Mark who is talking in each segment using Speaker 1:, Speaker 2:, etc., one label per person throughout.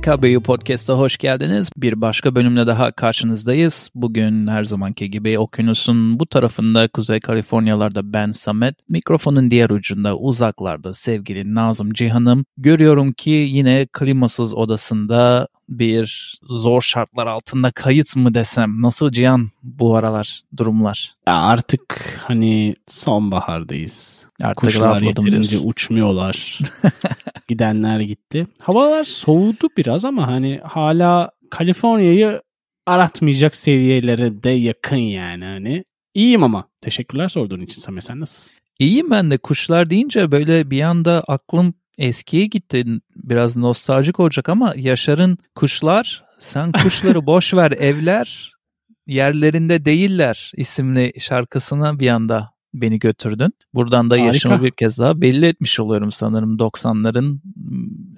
Speaker 1: PKBU Podcast'a hoş geldiniz. Bir başka bölümle daha karşınızdayız. Bugün her zamanki gibi okyanusun bu tarafında Kuzey Kaliforniyalarda ben Samet. Mikrofonun diğer ucunda uzaklarda sevgili Nazım Cihan'ım. Görüyorum ki yine klimasız odasında bir zor şartlar altında kayıt mı desem nasıl Cihan bu aralar durumlar?
Speaker 2: Ya artık hani sonbahardayız.
Speaker 1: Artık
Speaker 2: Kuşlar yeterince
Speaker 1: diyorsun.
Speaker 2: uçmuyorlar. Gidenler gitti. Havalar soğudu biraz ama hani hala Kaliforniya'yı aratmayacak seviyelere de yakın yani hani. İyiyim ama. Teşekkürler sorduğun için Samet sen nasılsın?
Speaker 1: İyiyim ben de kuşlar deyince böyle bir anda aklım eskiye gitti. Biraz nostaljik olacak ama Yaşar'ın kuşlar sen kuşları boş ver evler yerlerinde değiller isimli şarkısına bir anda beni götürdün. Buradan da
Speaker 2: Harika.
Speaker 1: yaşımı bir kez daha belli etmiş oluyorum sanırım 90'ların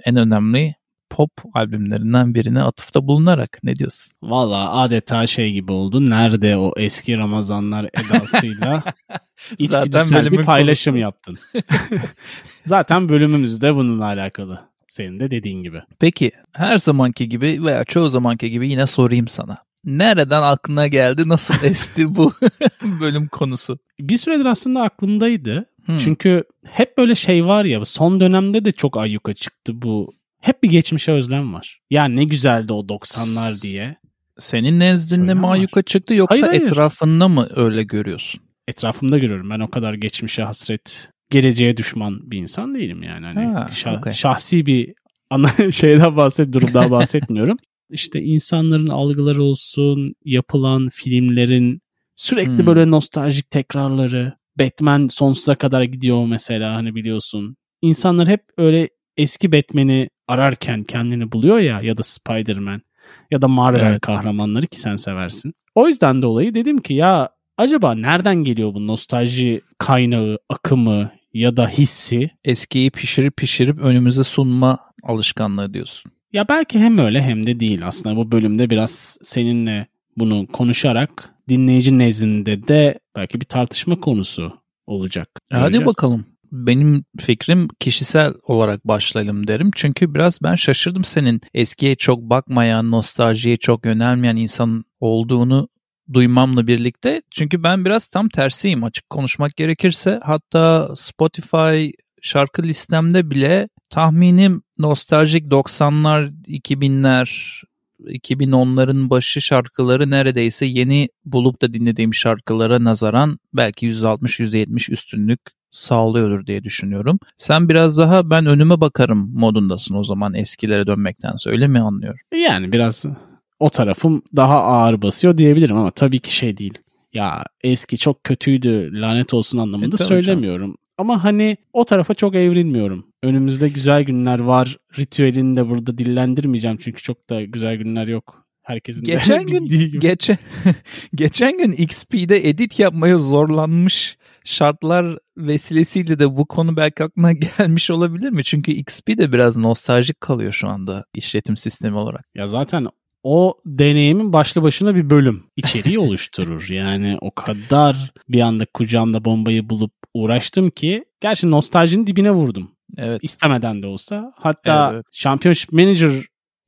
Speaker 1: en önemli pop albümlerinden birine atıfta bulunarak. Ne diyorsun?
Speaker 2: Valla adeta şey gibi oldu. Nerede o eski Ramazanlar edasıyla içgüdüsel bir paylaşım
Speaker 1: konusu.
Speaker 2: yaptın. Zaten bölümümüz de bununla alakalı. Senin de dediğin gibi.
Speaker 1: Peki her zamanki gibi veya çoğu zamanki gibi yine sorayım sana. Nereden aklına geldi? Nasıl esti bu bölüm konusu?
Speaker 2: Bir süredir aslında aklımdaydı.
Speaker 1: Hmm.
Speaker 2: Çünkü hep böyle şey var ya son dönemde de çok ayyuka çıktı bu. Hep bir geçmişe özlem var. Ya ne güzeldi o 90'lar diye.
Speaker 1: Senin nezdinde
Speaker 2: Söylem
Speaker 1: mi
Speaker 2: var.
Speaker 1: ayyuka çıktı yoksa
Speaker 2: Hayır, hayır.
Speaker 1: etrafında mı öyle görüyorsun?
Speaker 2: Etrafımda görüyorum. Ben o kadar geçmişe hasret, geleceğe düşman bir insan değilim yani. Hani
Speaker 1: Ha,
Speaker 2: şah-
Speaker 1: okey.
Speaker 2: Şahsi bir ana şeyden bahset, durumdan bahsetmiyorum. İşte insanların algıları olsun, yapılan filmlerin sürekli
Speaker 1: Hmm.
Speaker 2: böyle nostaljik tekrarları. Batman sonsuza kadar gidiyor mesela hani biliyorsun. İnsanlar hep öyle eski Batman'i ararken kendini buluyor ya ya da Spider-Man ya da Marvel
Speaker 1: Evet.
Speaker 2: kahramanları ki sen seversin. O yüzden dolayı dedim ki ya acaba nereden geliyor bu nostalji kaynağı, akımı ya da hissi?
Speaker 1: Eskiyi pişirip pişirip önümüze sunma alışkanlığı diyorsun.
Speaker 2: Ya belki hem öyle hem de değil. Aslında bu bölümde biraz seninle bunu konuşarak dinleyici nezdinde de belki bir tartışma konusu olacak.
Speaker 1: E, Hadi
Speaker 2: Göreceğiz.
Speaker 1: bakalım. Benim fikrim kişisel olarak başlayalım derim. Çünkü biraz ben şaşırdım senin eskiye çok bakmayan, nostaljiye çok yönelmeyen insan olduğunu duymamla birlikte. Çünkü ben biraz tam tersiyim açık konuşmak gerekirse. Hatta Spotify şarkı listemde bile tahminim nostaljik 90'lar, 2000'ler, 2010'ların başı şarkıları neredeyse yeni bulup da dinlediğim şarkılara nazaran belki %60-%70 üstünlük sağlıyordur diye düşünüyorum. Sen biraz daha ben önüme bakarım modundasın o zaman eskilere dönmektense öyle mi anlıyorum?
Speaker 2: Yani biraz o tarafım daha ağır basıyor diyebilirim ama tabii ki şey değil. Ya eski çok kötüydü lanet olsun anlamında
Speaker 1: E,
Speaker 2: söylemiyorum. Ama hani o tarafa çok evrilmiyorum. Önümüzde güzel günler var. Ritüelini de burada dillendirmeyeceğim çünkü çok da güzel günler yok. Herkesin
Speaker 1: Geçen gün
Speaker 2: gibi.
Speaker 1: geçen geçen gün XP'de edit yapmaya zorlanmış şartlar vesilesiyle de bu konu belki aklına gelmiş olabilir mi? Çünkü XP de biraz nostaljik kalıyor şu anda işletim sistemi olarak.
Speaker 2: Ya zaten o deneyimin başlı başına bir bölüm içeriği oluşturur. Yani o kadar bir anda kucağımda bombayı bulup uğraştım ki gerçi nostaljinin dibine vurdum.
Speaker 1: Evet.
Speaker 2: istemeden de olsa. Hatta
Speaker 1: Evet, evet.
Speaker 2: Championship Manager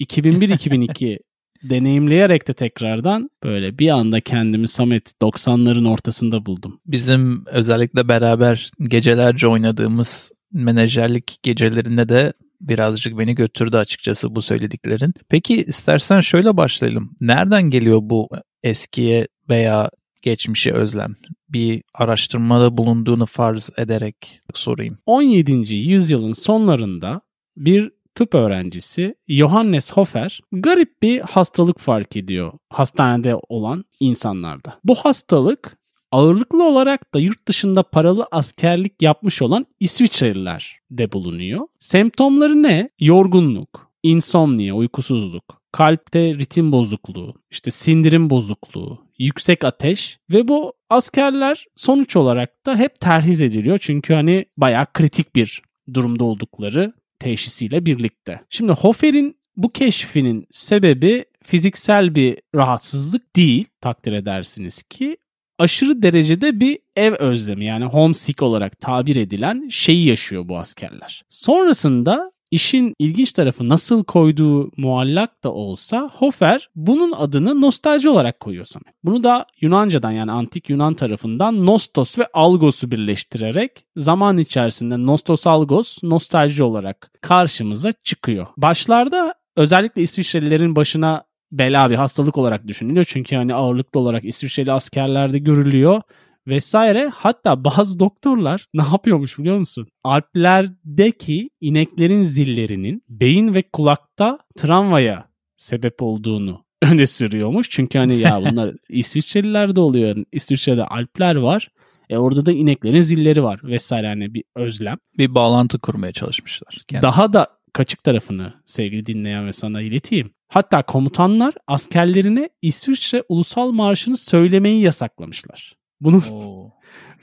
Speaker 2: 2001-2002 deneyimleyerek de tekrardan böyle bir anda kendimi Samet 90'ların ortasında buldum.
Speaker 1: Bizim özellikle beraber gecelerce oynadığımız menajerlik gecelerinde de birazcık beni götürdü açıkçası bu söylediklerin. Peki istersen şöyle başlayalım. Nereden geliyor bu eskiye veya geçmişe özlem? Bir araştırmada bulunduğunu farz ederek sorayım.
Speaker 2: 17. yüzyılın sonlarında bir tıp öğrencisi Johannes Hofer garip bir hastalık fark ediyor hastanede olan insanlarda. Bu hastalık ağırlıklı olarak da yurt dışında paralı askerlik yapmış olan İsviçreliler de bulunuyor. Semptomları ne? Yorgunluk, insomnia, uykusuzluk, kalpte ritim bozukluğu, işte sindirim bozukluğu, yüksek ateş ve bu askerler sonuç olarak da hep terhis ediliyor. Çünkü hani bayağı kritik bir durumda oldukları teşhisiyle birlikte. Şimdi Hofer'in bu keşfinin sebebi fiziksel bir rahatsızlık değil takdir edersiniz ki aşırı derecede bir ev özlemi yani homesick olarak tabir edilen şeyi yaşıyor bu askerler. Sonrasında İşin ilginç tarafı nasıl koyduğu muallak da olsa Hofer bunun adını nostalji olarak koyuyor sana. Bunu da Yunanca'dan yani antik Yunan tarafından nostos ve algos'u birleştirerek zaman içerisinde nostos algos nostalji olarak karşımıza çıkıyor. Başlarda özellikle İsviçrelilerin başına bela bir hastalık olarak düşünülüyor. Çünkü hani ağırlıklı olarak İsviçreli askerlerde görülüyor vesaire. Hatta bazı doktorlar ne yapıyormuş biliyor musun? Alplerdeki ineklerin zillerinin beyin ve kulakta travmaya sebep olduğunu öne sürüyormuş. Çünkü hani ya bunlar İsviçrelilerde oluyor. İsviçre'de Alpler var. E orada da ineklerin zilleri var vesaire hani bir özlem.
Speaker 1: Bir bağlantı kurmaya çalışmışlar.
Speaker 2: Kendi. Daha da kaçık tarafını sevgili dinleyen ve sana ileteyim. Hatta komutanlar askerlerine İsviçre Ulusal Marşı'nı söylemeyi yasaklamışlar. Bunun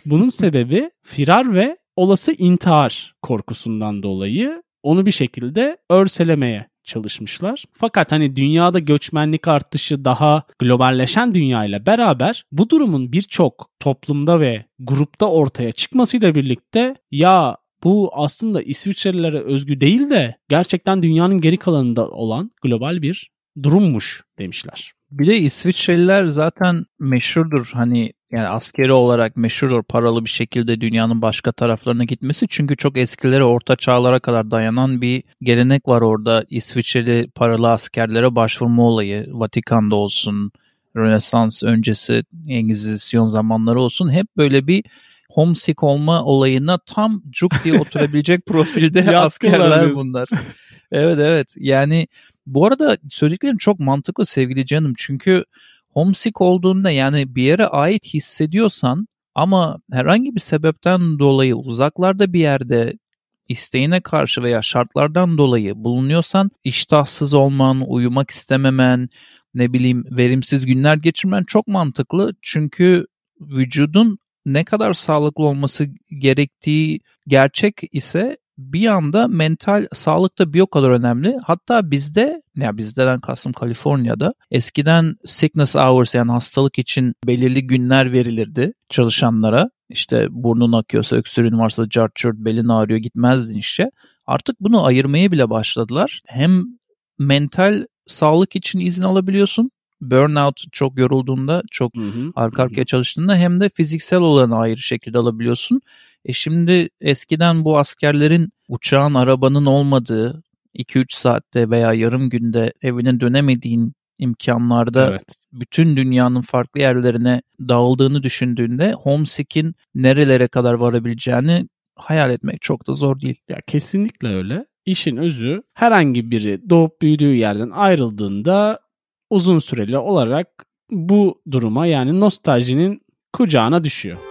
Speaker 2: bunun sebebi firar ve olası intihar korkusundan dolayı onu bir şekilde örselemeye çalışmışlar. Fakat hani dünyada göçmenlik artışı daha globalleşen dünyayla beraber bu durumun birçok toplumda ve grupta ortaya çıkmasıyla birlikte ya bu aslında İsviçrelilere özgü değil de gerçekten dünyanın geri kalanında olan global bir durummuş demişler.
Speaker 1: Bir de İsviçreliler zaten meşhurdur hani yani askeri olarak meşhurdur paralı bir şekilde dünyanın başka taraflarına gitmesi. Çünkü çok eskilere orta çağlara kadar dayanan bir gelenek var orada. İsviçreli paralı askerlere başvurma olayı Vatikan'da olsun, Rönesans öncesi Engizisyon zamanları olsun hep böyle bir homesick olma olayına tam cuk diye oturabilecek profilde askerler bunlar. evet evet yani bu arada söylediklerim çok mantıklı sevgili canım. Çünkü homesick olduğunda yani bir yere ait hissediyorsan ama herhangi bir sebepten dolayı uzaklarda bir yerde isteğine karşı veya şartlardan dolayı bulunuyorsan iştahsız olman, uyumak istememen, ne bileyim verimsiz günler geçirmen çok mantıklı. Çünkü vücudun ne kadar sağlıklı olması gerektiği gerçek ise bir anda mental sağlık da bir o kadar önemli. Hatta bizde, ya bizdeden kastım Kaliforniya'da eskiden sickness hours yani hastalık için belirli günler verilirdi çalışanlara. İşte burnun akıyorsa, öksürüğün varsa, cart çurt, belin ağrıyor gitmezdin işe. Artık bunu ayırmaya bile başladılar. Hem mental sağlık için izin alabiliyorsun burnout çok yorulduğunda, çok hı hı, arka arkaya çalıştığında hem de fiziksel olanı ayrı şekilde alabiliyorsun. E şimdi eskiden bu askerlerin uçağın, arabanın olmadığı 2-3 saatte veya yarım günde evine dönemediğin imkanlarda evet. bütün dünyanın farklı yerlerine dağıldığını düşündüğünde homesick'in nerelere kadar varabileceğini hayal etmek çok da zor değil.
Speaker 2: Ya kesinlikle öyle. İşin özü herhangi biri doğup büyüdüğü yerden ayrıldığında uzun süreli olarak bu duruma yani nostaljinin kucağına düşüyor.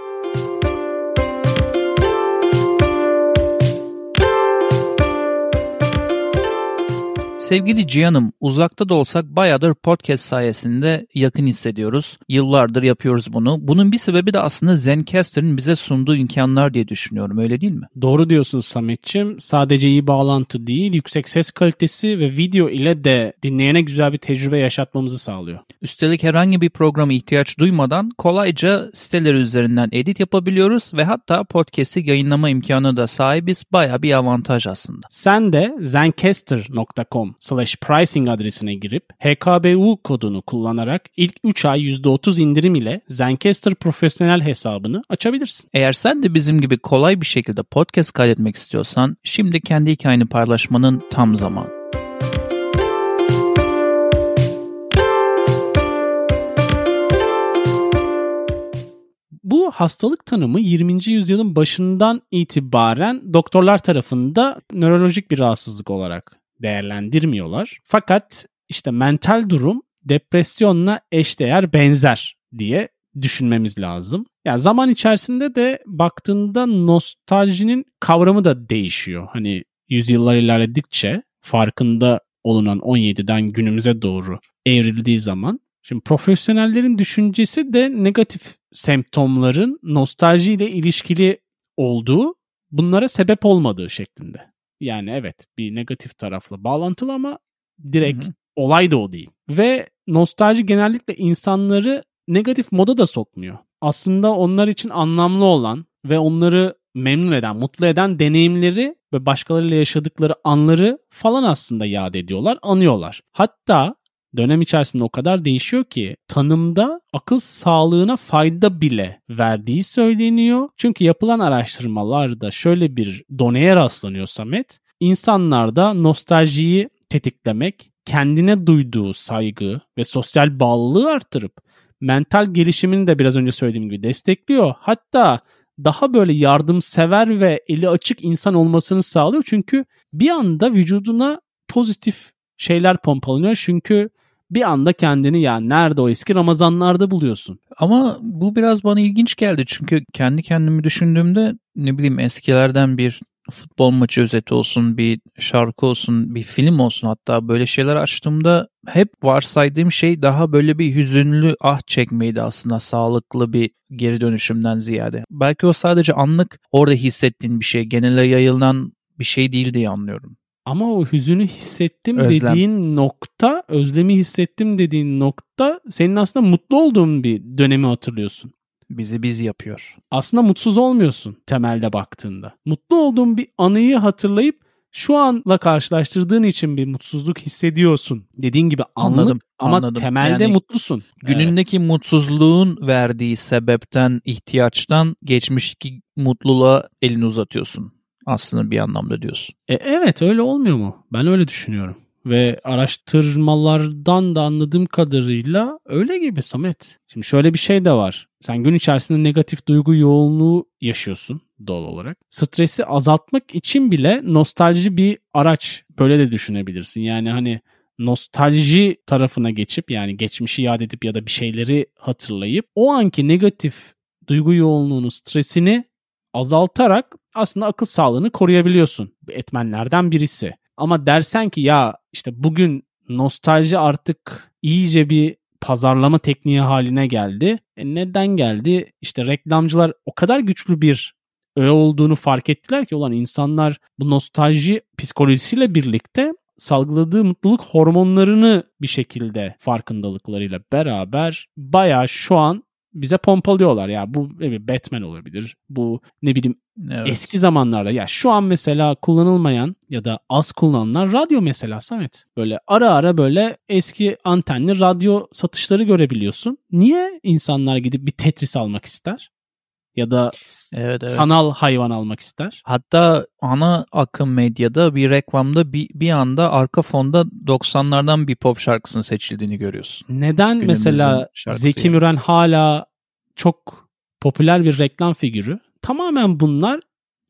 Speaker 1: Sevgili Cihan'ım uzakta da olsak bayağıdır podcast sayesinde yakın hissediyoruz. Yıllardır yapıyoruz bunu. Bunun bir sebebi de aslında Zencaster'ın bize sunduğu imkanlar diye düşünüyorum öyle değil mi?
Speaker 2: Doğru diyorsun Samet'ciğim. Sadece iyi bağlantı değil yüksek ses kalitesi ve video ile de dinleyene güzel bir tecrübe yaşatmamızı sağlıyor.
Speaker 1: Üstelik herhangi bir programa ihtiyaç duymadan kolayca siteleri üzerinden edit yapabiliyoruz ve hatta podcast'i yayınlama imkanı da sahibiz. Baya bir avantaj aslında.
Speaker 2: Sen de zencaster.com slash pricing adresine girip HKBU kodunu kullanarak ilk 3 ay %30 indirim ile Zencaster profesyonel hesabını açabilirsin.
Speaker 1: Eğer sen de bizim gibi kolay bir şekilde podcast kaydetmek istiyorsan şimdi kendi hikayeni paylaşmanın tam zamanı.
Speaker 2: Bu hastalık tanımı 20. yüzyılın başından itibaren doktorlar tarafında nörolojik bir rahatsızlık olarak değerlendirmiyorlar. Fakat işte mental durum depresyonla eşdeğer benzer diye düşünmemiz lazım. Yani zaman içerisinde de baktığında nostaljinin kavramı da değişiyor. Hani yüzyıllar ilerledikçe farkında olunan 17'den günümüze doğru evrildiği zaman Şimdi profesyonellerin düşüncesi de negatif semptomların nostalji ile ilişkili olduğu, bunlara sebep olmadığı şeklinde. Yani evet bir negatif tarafla bağlantılı ama direkt Hı-hı. olay da o değil. Ve nostalji genellikle insanları negatif moda da sokmuyor. Aslında onlar için anlamlı olan ve onları memnun eden, mutlu eden deneyimleri ve başkalarıyla yaşadıkları anları falan aslında yad ediyorlar, anıyorlar. Hatta dönem içerisinde o kadar değişiyor ki tanımda akıl sağlığına fayda bile verdiği söyleniyor. Çünkü yapılan araştırmalarda şöyle bir doneye rastlanıyor Samet. İnsanlarda nostaljiyi tetiklemek, kendine duyduğu saygı ve sosyal bağlılığı artırıp mental gelişimini de biraz önce söylediğim gibi destekliyor. Hatta daha böyle yardımsever ve eli açık insan olmasını sağlıyor. Çünkü bir anda vücuduna pozitif şeyler pompalanıyor. Çünkü bir anda kendini ya nerede o eski Ramazanlarda buluyorsun.
Speaker 1: Ama bu biraz bana ilginç geldi. Çünkü kendi kendimi düşündüğümde ne bileyim eskilerden bir futbol maçı özeti olsun, bir şarkı olsun, bir film olsun hatta böyle şeyler açtığımda hep varsaydığım şey daha böyle bir hüzünlü ah çekmeydi aslında sağlıklı bir geri dönüşümden ziyade. Belki o sadece anlık orada hissettiğin bir şey, genele yayılan bir şey değil diye anlıyorum.
Speaker 2: Ama o hüzünü hissettim
Speaker 1: Özlem.
Speaker 2: dediğin nokta, özlemi hissettim dediğin nokta senin aslında mutlu olduğun bir dönemi hatırlıyorsun.
Speaker 1: Bizi biz yapıyor.
Speaker 2: Aslında mutsuz olmuyorsun temelde baktığında. Mutlu olduğun bir anıyı hatırlayıp şu anla karşılaştırdığın için bir mutsuzluk hissediyorsun. Dediğin gibi anlık
Speaker 1: Anladım,
Speaker 2: ama
Speaker 1: anladım.
Speaker 2: temelde
Speaker 1: Yani
Speaker 2: mutlusun.
Speaker 1: Günündeki mutsuzluğun verdiği sebepten, ihtiyaçtan geçmişteki mutluluğa elini uzatıyorsun. Aslında bir anlamda diyorsun.
Speaker 2: E, evet öyle olmuyor mu? Ben öyle düşünüyorum. Ve araştırmalardan da anladığım kadarıyla öyle gibi Samet. Şimdi şöyle bir şey de var. Sen gün içerisinde negatif duygu yoğunluğu yaşıyorsun doğal olarak. Stresi azaltmak için bile nostalji bir araç. Böyle de düşünebilirsin. Yani hani nostalji tarafına geçip yani geçmişi yad edip ya da bir şeyleri hatırlayıp o anki negatif duygu yoğunluğunu, stresini azaltarak aslında akıl sağlığını koruyabiliyorsun. Etmenlerden birisi. Ama dersen ki ya işte bugün nostalji artık iyice bir pazarlama tekniği haline geldi. E neden geldi? İşte reklamcılar o kadar güçlü bir öğe olduğunu fark ettiler ki olan insanlar bu nostalji psikolojisiyle birlikte salgıladığı mutluluk hormonlarını bir şekilde farkındalıklarıyla beraber bayağı şu an bize pompalıyorlar ya bu bileyim Batman olabilir. Bu ne bileyim
Speaker 1: Evet.
Speaker 2: eski zamanlarda ya şu an mesela kullanılmayan ya da az kullanılan radyo mesela Samet. Böyle ara ara böyle eski antenli radyo satışları görebiliyorsun. Niye insanlar gidip bir Tetris almak ister? Ya da
Speaker 1: evet, evet.
Speaker 2: sanal hayvan almak ister?
Speaker 1: Hatta ana akım medyada bir reklamda bir, bir anda arka fonda 90'lardan bir pop şarkısının seçildiğini görüyorsun.
Speaker 2: Neden
Speaker 1: Günümüzün
Speaker 2: mesela Zeki
Speaker 1: yani.
Speaker 2: Müren hala çok popüler bir reklam figürü? Tamamen bunlar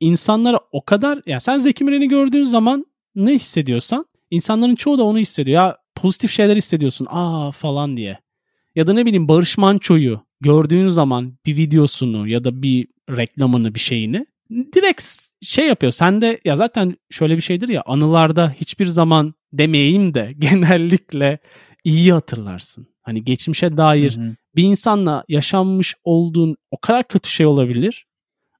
Speaker 2: insanlara o kadar ya sen Zeki Müren'i gördüğün zaman ne hissediyorsan insanların çoğu da onu hissediyor. Ya pozitif şeyler hissediyorsun. Aa falan diye. Ya da ne bileyim Barış Manço'yu gördüğün zaman bir videosunu ya da bir reklamını bir şeyini direkt şey yapıyor. Sen de ya zaten şöyle bir şeydir ya anılarda hiçbir zaman demeyeyim de genellikle iyi hatırlarsın. Hani geçmişe dair
Speaker 1: Hı hı.
Speaker 2: bir insanla yaşanmış olduğun o kadar kötü şey olabilir.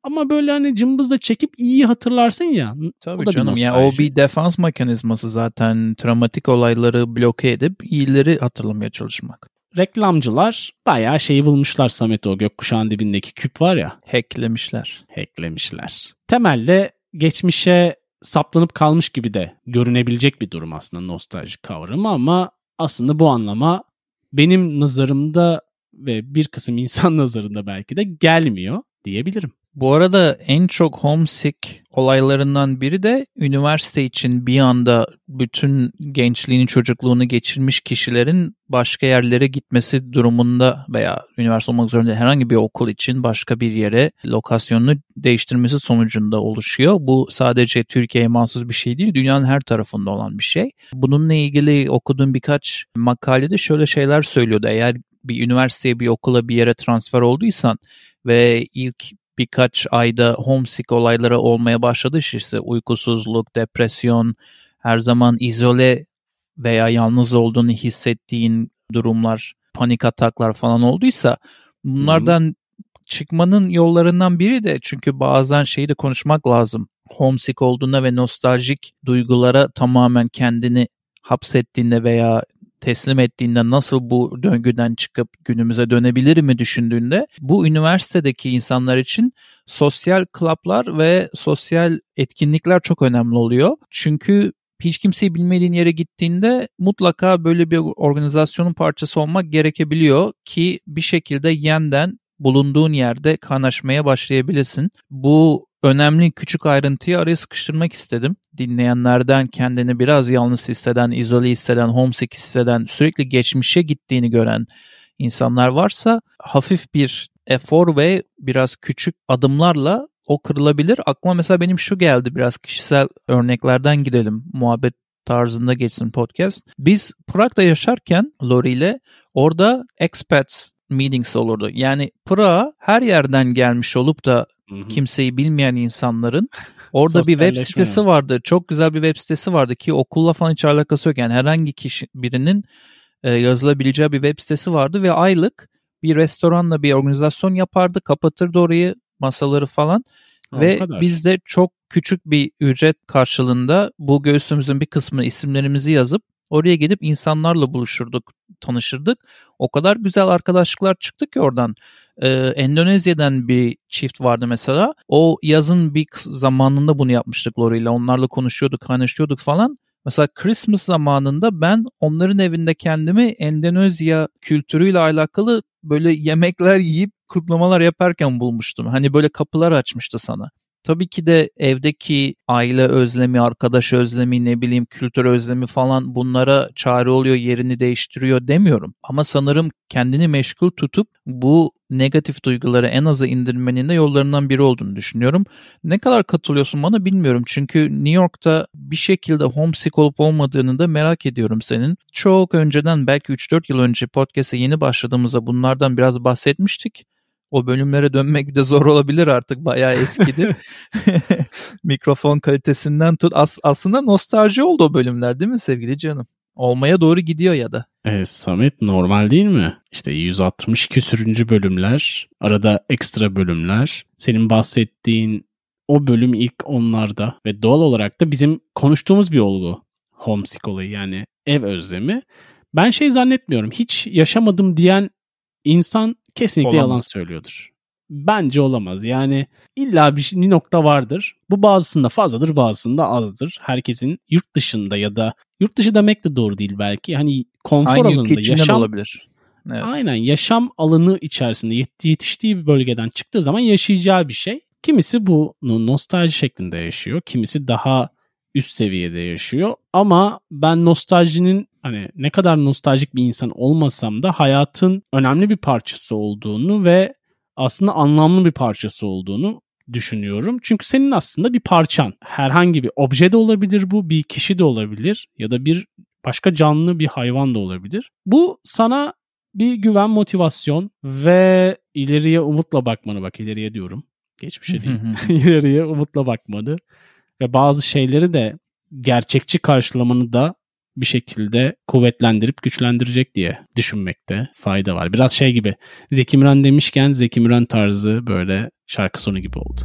Speaker 2: Ama böyle hani cımbızla çekip iyi hatırlarsın ya.
Speaker 1: Tabii
Speaker 2: o
Speaker 1: canım ya o bir defans mekanizması zaten travmatik olayları bloke edip iyileri hatırlamaya çalışmak.
Speaker 2: Reklamcılar bayağı şeyi bulmuşlar Samet o gökkuşağın dibindeki küp var ya.
Speaker 1: Hacklemişler.
Speaker 2: hacklemişler. Temelde geçmişe saplanıp kalmış gibi de görünebilecek bir durum aslında nostalji kavramı ama aslında bu anlama benim nazarımda ve bir kısım insan nazarında belki de gelmiyor diyebilirim.
Speaker 1: Bu arada en çok homesick olaylarından biri de üniversite için bir anda bütün gençliğini çocukluğunu geçirmiş kişilerin başka yerlere gitmesi durumunda veya üniversite olmak zorunda herhangi bir okul için başka bir yere lokasyonunu değiştirmesi sonucunda oluşuyor. Bu sadece Türkiye'ye mahsus bir şey değil, dünyanın her tarafında olan bir şey. Bununla ilgili okuduğum birkaç makalede şöyle şeyler söylüyordu. Eğer bir üniversiteye, bir okula, bir yere transfer olduysan ve ilk birkaç ayda homesick olayları olmaya başladı işte uykusuzluk, depresyon, her zaman izole veya yalnız olduğunu hissettiğin durumlar, panik ataklar falan olduysa bunlardan çıkmanın yollarından biri de çünkü bazen şeyi de konuşmak lazım. Homesick olduğunda ve nostaljik duygulara tamamen kendini hapsettiğinde veya teslim ettiğinde nasıl bu döngüden çıkıp günümüze dönebilir mi düşündüğünde bu üniversitedeki insanlar için sosyal klaplar ve sosyal etkinlikler çok önemli oluyor. Çünkü hiç kimseyi bilmediğin yere gittiğinde mutlaka böyle bir organizasyonun parçası olmak gerekebiliyor ki bir şekilde yeniden bulunduğun yerde kaynaşmaya başlayabilirsin. Bu önemli küçük ayrıntıyı araya sıkıştırmak istedim. Dinleyenlerden kendini biraz yalnız hisseden, izole hisseden, homesick hisseden, sürekli geçmişe gittiğini gören insanlar varsa hafif bir efor ve biraz küçük adımlarla o kırılabilir. Aklıma mesela benim şu geldi biraz kişisel örneklerden gidelim. Muhabbet tarzında geçsin podcast. Biz Prag'da yaşarken Lori ile orada expats meetings olurdu. Yani Prag'a her yerden gelmiş olup da kimseyi bilmeyen insanların orada bir web sitesi vardı. Çok güzel bir web sitesi vardı ki okulla falan hiç alakası yok. Yani herhangi kişi birinin e, yazılabileceği bir web sitesi vardı ve aylık bir restoranla bir organizasyon yapardı, kapatırdı orayı, masaları falan. Ha, ve biz de çok küçük bir ücret karşılığında bu göğsümüzün bir kısmını isimlerimizi yazıp oraya gidip insanlarla buluşurduk, tanışırdık. O kadar güzel arkadaşlıklar çıktı ki oradan. Ee, Endonezya'dan bir çift vardı mesela. O yazın bir zamanında bunu yapmıştık Lori ile. Onlarla konuşuyorduk, kaynaşıyorduk falan. Mesela Christmas zamanında ben onların evinde kendimi Endonezya kültürüyle alakalı böyle yemekler yiyip kutlamalar yaparken bulmuştum. Hani böyle kapılar açmıştı sana. Tabii ki de evdeki aile özlemi, arkadaş özlemi, ne bileyim kültür özlemi falan bunlara çare oluyor, yerini değiştiriyor demiyorum. Ama sanırım kendini meşgul tutup bu negatif duyguları en aza indirmenin de yollarından biri olduğunu düşünüyorum. Ne kadar katılıyorsun bana bilmiyorum. Çünkü New York'ta bir şekilde homesick olup olmadığını da merak ediyorum senin. Çok önceden belki 3-4 yıl önce podcast'e yeni başladığımızda bunlardan biraz bahsetmiştik. O bölümlere dönmek de zor olabilir artık bayağı eskidi. Mikrofon kalitesinden tut. As aslında nostalji oldu o bölümler değil mi sevgili canım? Olmaya doğru gidiyor ya da.
Speaker 2: Evet Samet normal değil mi? İşte 160 küsürüncü bölümler, arada ekstra bölümler. Senin bahsettiğin o bölüm ilk onlarda ve doğal olarak da bizim konuştuğumuz bir olgu. Homesick olayı yani ev özlemi. Ben şey zannetmiyorum. Hiç yaşamadım diyen insan kesinlikle olamaz. yalan söylüyordur. Bence olamaz. Yani illa bir, nokta vardır. Bu bazısında fazladır, bazısında azdır. Herkesin yurt dışında ya da yurt dışı demek de doğru değil belki. Hani konfor Aynı alanında yaşam olabilir. Evet. Aynen yaşam alanı içerisinde yetiştiği bir bölgeden çıktığı zaman yaşayacağı bir şey. Kimisi bunu nostalji şeklinde yaşıyor. Kimisi daha üst seviyede yaşıyor. Ama ben nostaljinin hani ne kadar nostaljik bir insan olmasam da hayatın önemli bir parçası olduğunu ve aslında anlamlı bir parçası olduğunu düşünüyorum. Çünkü senin aslında bir parçan. Herhangi bir obje de olabilir bu, bir kişi de olabilir ya da bir başka canlı bir hayvan da olabilir. Bu sana bir güven, motivasyon ve ileriye umutla bakmanı bak ileriye diyorum. Geçmişe değil. ileriye umutla bakmanı ve bazı şeyleri de gerçekçi karşılamanı da bir şekilde kuvvetlendirip güçlendirecek diye düşünmekte fayda var. Biraz şey gibi Zeki Müren demişken Zeki Müren tarzı böyle şarkı sonu gibi oldu.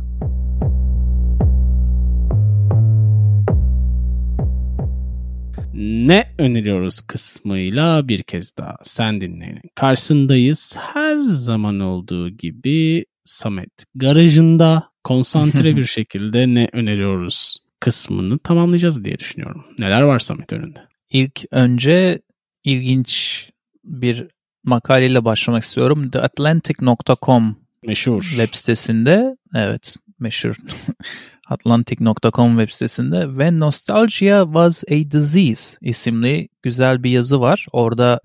Speaker 2: Ne öneriyoruz kısmıyla bir kez daha sen dinleyin. Karşısındayız her zaman olduğu gibi Samet garajında konsantre bir şekilde ne öneriyoruz kısmını tamamlayacağız diye düşünüyorum. Neler var Samet önünde?
Speaker 1: İlk önce ilginç bir makaleyle başlamak istiyorum. TheAtlantic.com
Speaker 2: meşhur
Speaker 1: web sitesinde evet meşhur Atlantic.com web sitesinde ve Nostalgia was a disease isimli güzel bir yazı var. Orada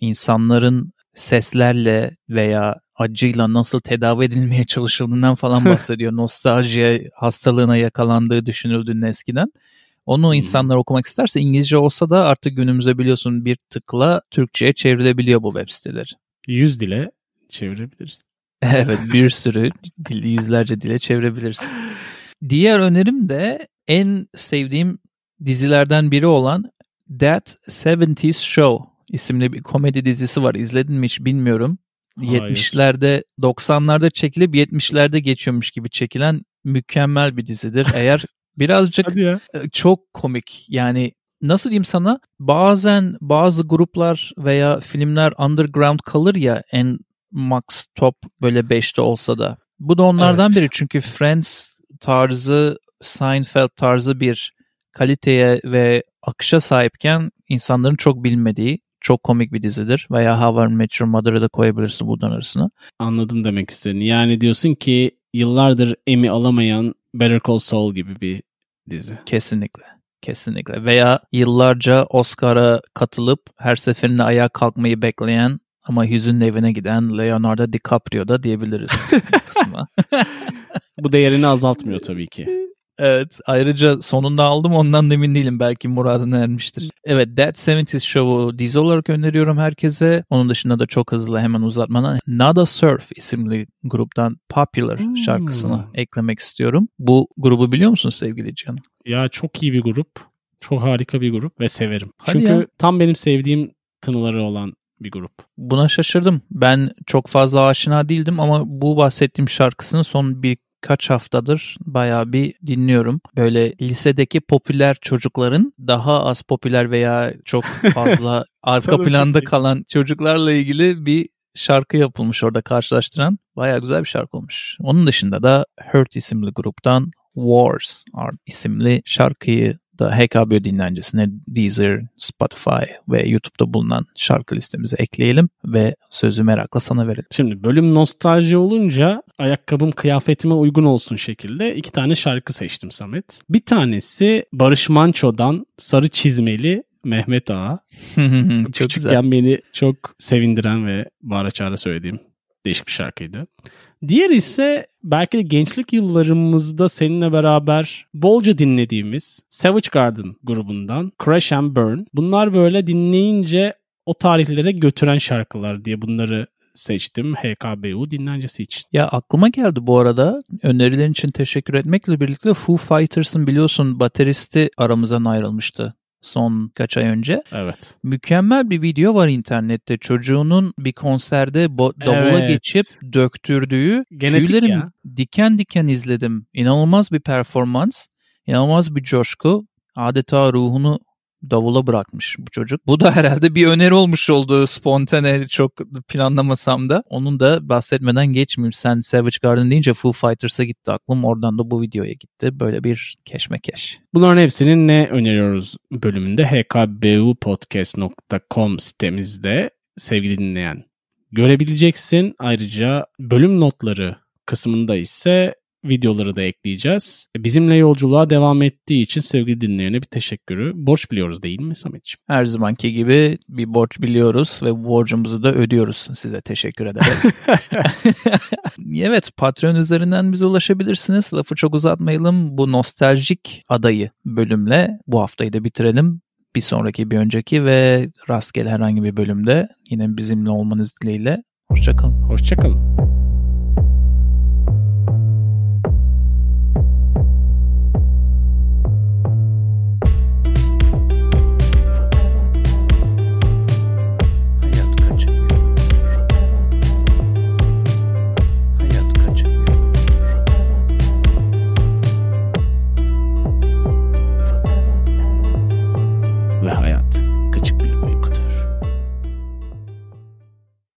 Speaker 1: insanların seslerle veya acıyla nasıl tedavi edilmeye çalışıldığından falan bahsediyor. Nostalji hastalığına yakalandığı düşünüldüğünün eskiden. Onu insanlar okumak isterse İngilizce olsa da artık günümüzde biliyorsun bir tıkla Türkçe'ye çevrilebiliyor bu web siteleri.
Speaker 2: Yüz dile çevirebiliriz.
Speaker 1: evet bir sürü dil, yüzlerce dile çevirebilirsin. Diğer önerim de en sevdiğim dizilerden biri olan That 70s Show isimli bir komedi dizisi var. İzledin mi hiç bilmiyorum. Hayır. 70'lerde 90'larda çekilip 70'lerde geçiyormuş gibi çekilen mükemmel bir dizidir. Eğer birazcık e, çok komik yani nasıl diyeyim sana bazen bazı gruplar veya filmler underground kalır ya en max top böyle 5'te olsa da. Bu da onlardan
Speaker 2: Evet.
Speaker 1: biri çünkü Friends tarzı Seinfeld tarzı bir kaliteye ve akışa sahipken insanların çok bilmediği çok komik bir dizidir. Veya How I Met Your Mother'ı da koyabilirsin buradan arasına.
Speaker 2: Anladım demek istediğini. Yani diyorsun ki yıllardır Emmy alamayan Better Call Saul gibi bir dizi.
Speaker 1: Kesinlikle. Kesinlikle. Veya yıllarca Oscar'a katılıp her seferinde ayağa kalkmayı bekleyen ama hüzünlü evine giden Leonardo DiCaprio da diyebiliriz. Bu
Speaker 2: değerini azaltmıyor tabii ki.
Speaker 1: evet. Ayrıca sonunda aldım ondan da emin değilim. Belki muradına ermiştir. Evet That 70's Show'u dizi olarak öneriyorum herkese. Onun dışında da çok hızlı hemen uzatmadan Nada Surf isimli gruptan Popular
Speaker 2: Hmm.
Speaker 1: şarkısını eklemek istiyorum. Bu grubu biliyor musun sevgili Can?
Speaker 2: Ya çok iyi bir grup. Çok harika bir grup ve severim.
Speaker 1: Hadi
Speaker 2: Çünkü
Speaker 1: ya.
Speaker 2: tam benim sevdiğim tınıları olan bir grup.
Speaker 1: Buna şaşırdım. Ben çok fazla aşina değildim ama bu bahsettiğim şarkısını son birkaç haftadır bayağı bir dinliyorum. Böyle lisedeki popüler çocukların daha az popüler veya çok fazla arka planda kalan çocuklarla ilgili bir şarkı yapılmış orada karşılaştıran. Bayağı güzel bir şarkı olmuş. Onun dışında da Hurt isimli gruptan Wars isimli şarkıyı da HKB dinlencesine Deezer, Spotify ve YouTube'da bulunan şarkı listemize ekleyelim ve sözü merakla sana verelim.
Speaker 2: Şimdi bölüm nostalji olunca ayakkabım kıyafetime uygun olsun şekilde iki tane şarkı seçtim Samet. Bir tanesi Barış Manço'dan Sarı Çizmeli Mehmet Ağa.
Speaker 1: Çok
Speaker 2: Küçükken
Speaker 1: güzel.
Speaker 2: beni çok sevindiren ve bağıra çağıra söylediğim değişik bir şarkıydı. Diğer ise belki de gençlik yıllarımızda seninle beraber bolca dinlediğimiz Savage Garden grubundan Crash and Burn. Bunlar böyle dinleyince o tarihlere götüren şarkılar diye bunları seçtim HKBU dinlencesi için.
Speaker 1: Ya aklıma geldi bu arada önerilerin için teşekkür etmekle birlikte Foo Fighters'ın biliyorsun bateristi aramızdan ayrılmıştı son kaç ay önce.
Speaker 2: Evet.
Speaker 1: Mükemmel bir video var internette. Çocuğunun bir konserde davula
Speaker 2: Evet.
Speaker 1: geçip döktürdüğü
Speaker 2: Genetik
Speaker 1: tüylerim
Speaker 2: ya.
Speaker 1: diken diken izledim. İnanılmaz bir performans, inanılmaz bir coşku. Adeta ruhunu davula bırakmış bu çocuk. Bu da herhalde bir öneri olmuş oldu spontane çok planlamasam da. Onun da bahsetmeden geçmeyeyim. Sen Savage Garden deyince Foo Fighters'a gitti aklım. Oradan da bu videoya gitti. Böyle bir keşmekeş.
Speaker 2: Bunların hepsinin ne öneriyoruz bölümünde hkbupodcast.com sitemizde sevgili dinleyen görebileceksin. Ayrıca bölüm notları kısmında ise videoları da ekleyeceğiz. Bizimle yolculuğa devam ettiği için sevgili dinleyene bir teşekkürü borç biliyoruz değil mi Sametciğim?
Speaker 1: Her zamanki gibi bir borç biliyoruz ve borcumuzu da ödüyoruz. Size teşekkür ederim. evet Patreon üzerinden bize ulaşabilirsiniz. Lafı çok uzatmayalım. Bu nostaljik adayı bölümle bu haftayı da bitirelim. Bir sonraki, bir önceki ve rastgele herhangi bir bölümde yine bizimle olmanız dileğiyle. Hoşçakalın.
Speaker 2: Hoşçakalın.